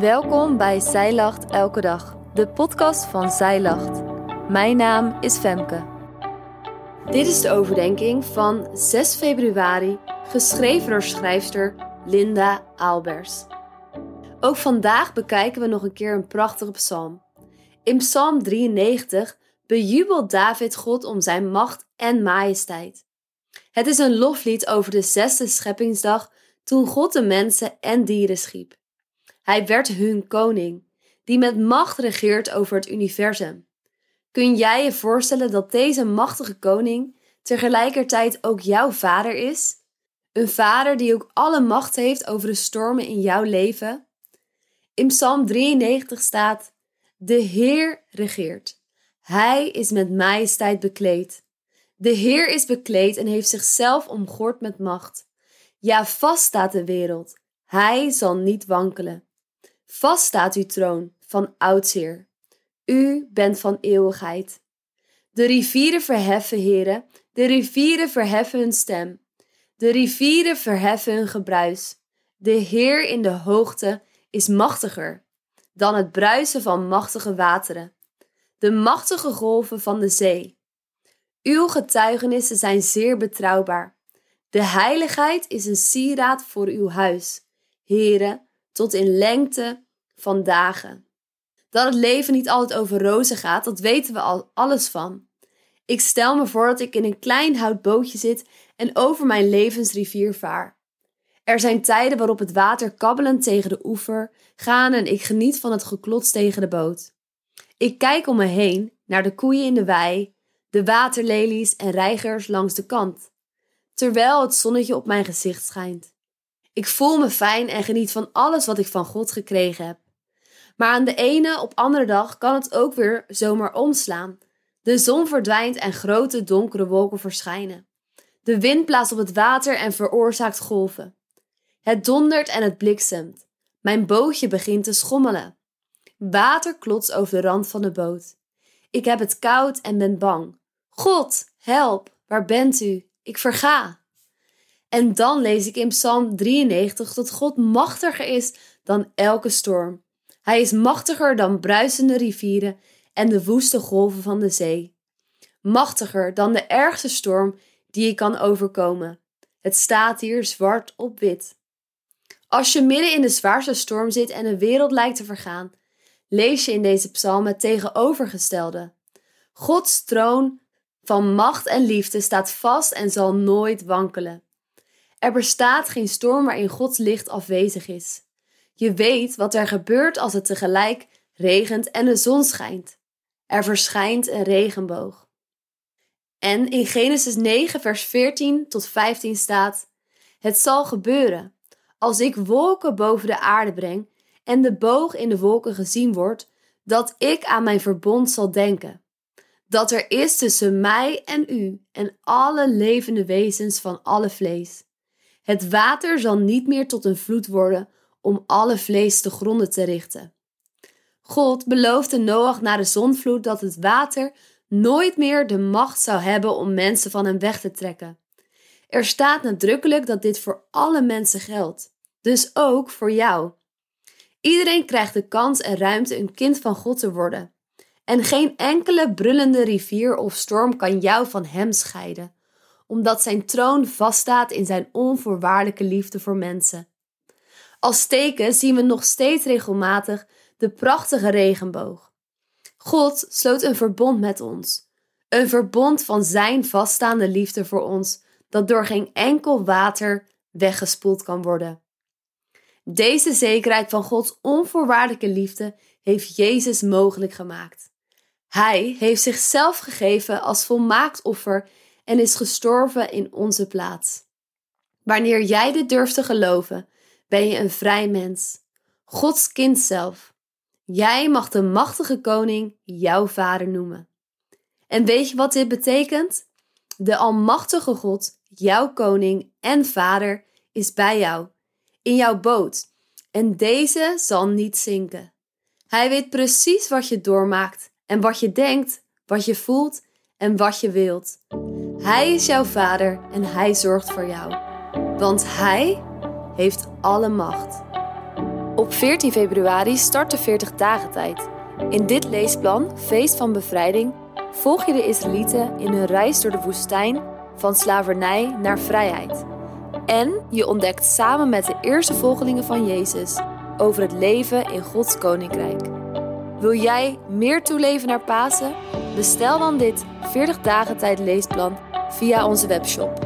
Welkom bij Zij Lacht Elke Dag, de podcast van Zij Lacht. Mijn naam is Femke. Dit is de overdenking van 6 februari, geschreven door schrijfster Linda Aalbers. Ook vandaag bekijken we nog een keer een prachtige psalm. In Psalm 93 bejubelt David God om zijn macht en majesteit. Het is een loflied over de zesde scheppingsdag toen God de mensen en dieren schiep. Hij werd hun koning, die met macht regeert over het universum. Kun jij je voorstellen dat deze machtige koning tegelijkertijd ook jouw vader is? Een vader die ook alle macht heeft over de stormen in jouw leven? In Psalm 93 staat: De Heer regeert. Hij is met majesteit bekleed. De Heer is bekleed en heeft zichzelf omgord met macht. Ja, vast staat de wereld. Hij zal niet wankelen. Vast staat uw troon van oudsher. U bent van eeuwigheid. De rivieren verheffen, heren, de rivieren verheffen hun stem. De rivieren verheffen hun gebruis. De Heer in de hoogte is machtiger dan het bruisen van machtige wateren, de machtige golven van de zee. Uw getuigenissen zijn zeer betrouwbaar. De heiligheid is een sieraad voor uw huis, heren, tot in lengte van dagen. Dat het leven niet altijd over rozen gaat, dat weten we al alles van. Ik stel me voor dat ik in een klein houtbootje zit en over mijn levensrivier vaar. Er zijn tijden waarop het water kabbelend tegen de oever gaan en ik geniet van het geklots tegen de boot. Ik kijk om me heen naar de koeien in de wei, de waterlelies en reigers langs de kant, terwijl het zonnetje op mijn gezicht schijnt. Ik voel me fijn en geniet van alles wat ik van God gekregen heb. Maar aan de ene op andere dag kan het ook weer zomaar omslaan. De zon verdwijnt en grote donkere wolken verschijnen. De wind blaast op het water en veroorzaakt golven. Het dondert en het bliksemt. Mijn bootje begint te schommelen. Water klotst over de rand van de boot. Ik heb het koud en ben bang. God, help, waar bent u? Ik verga. En dan lees ik in Psalm 93 dat God machtiger is dan elke storm. Hij is machtiger dan bruisende rivieren en de woeste golven van de zee. Machtiger dan de ergste storm die ik kan overkomen. Het staat hier zwart op wit. Als je midden in de zwaarste storm zit en de wereld lijkt te vergaan, lees je in deze psalm het tegenovergestelde. Gods troon van macht en liefde staat vast en zal nooit wankelen. Er bestaat geen storm waarin Gods licht afwezig is. Je weet wat er gebeurt als het tegelijk regent en de zon schijnt. Er verschijnt een regenboog. En in Genesis 9, vers 14 tot 15 staat: Het zal gebeuren als ik wolken boven de aarde breng en de boog in de wolken gezien wordt, dat ik aan mijn verbond zal denken. Dat er is tussen mij en u en alle levende wezens van alle vlees. Het water zal niet meer tot een vloed worden om alle vlees te gronden te richten. God beloofde Noach na de zonvloed dat het water nooit meer de macht zou hebben om mensen van hem weg te trekken. Er staat nadrukkelijk dat dit voor alle mensen geldt, dus ook voor jou. Iedereen krijgt de kans en ruimte een kind van God te worden. En geen enkele brullende rivier of storm kan jou van Hem scheiden, omdat Zijn troon vaststaat in Zijn onvoorwaardelijke liefde voor mensen. Als teken zien we nog steeds regelmatig de prachtige regenboog. God sloot een verbond met ons. Een verbond van Zijn vaststaande liefde voor ons, dat door geen enkel water weggespoeld kan worden. Deze zekerheid van Gods onvoorwaardelijke liefde heeft Jezus mogelijk gemaakt. Hij heeft zichzelf gegeven als volmaakt offer en is gestorven in onze plaats. Wanneer jij dit durft te geloven, ben je een vrij mens. Gods kind zelf. Jij mag de machtige koning jouw vader noemen. En weet je wat dit betekent? De almachtige God, jouw koning en vader, is bij jou, in jouw boot. En deze zal niet zinken. Hij weet precies wat je doormaakt en wat je denkt, wat je voelt en wat je wilt. Hij is jouw vader en hij zorgt voor jou. Want hij heeft alle macht. Op 14 februari start de 40 dagen tijd. In dit leesplan, Feest van Bevrijding, volg je de Israëlieten in hun reis door de woestijn van slavernij naar vrijheid. En je ontdekt samen met de eerste volgelingen van Jezus over het leven in Gods Koninkrijk. Wil jij meer toeleven naar Pasen? Bestel dan dit 40 dagen tijd leesplan via onze webshop.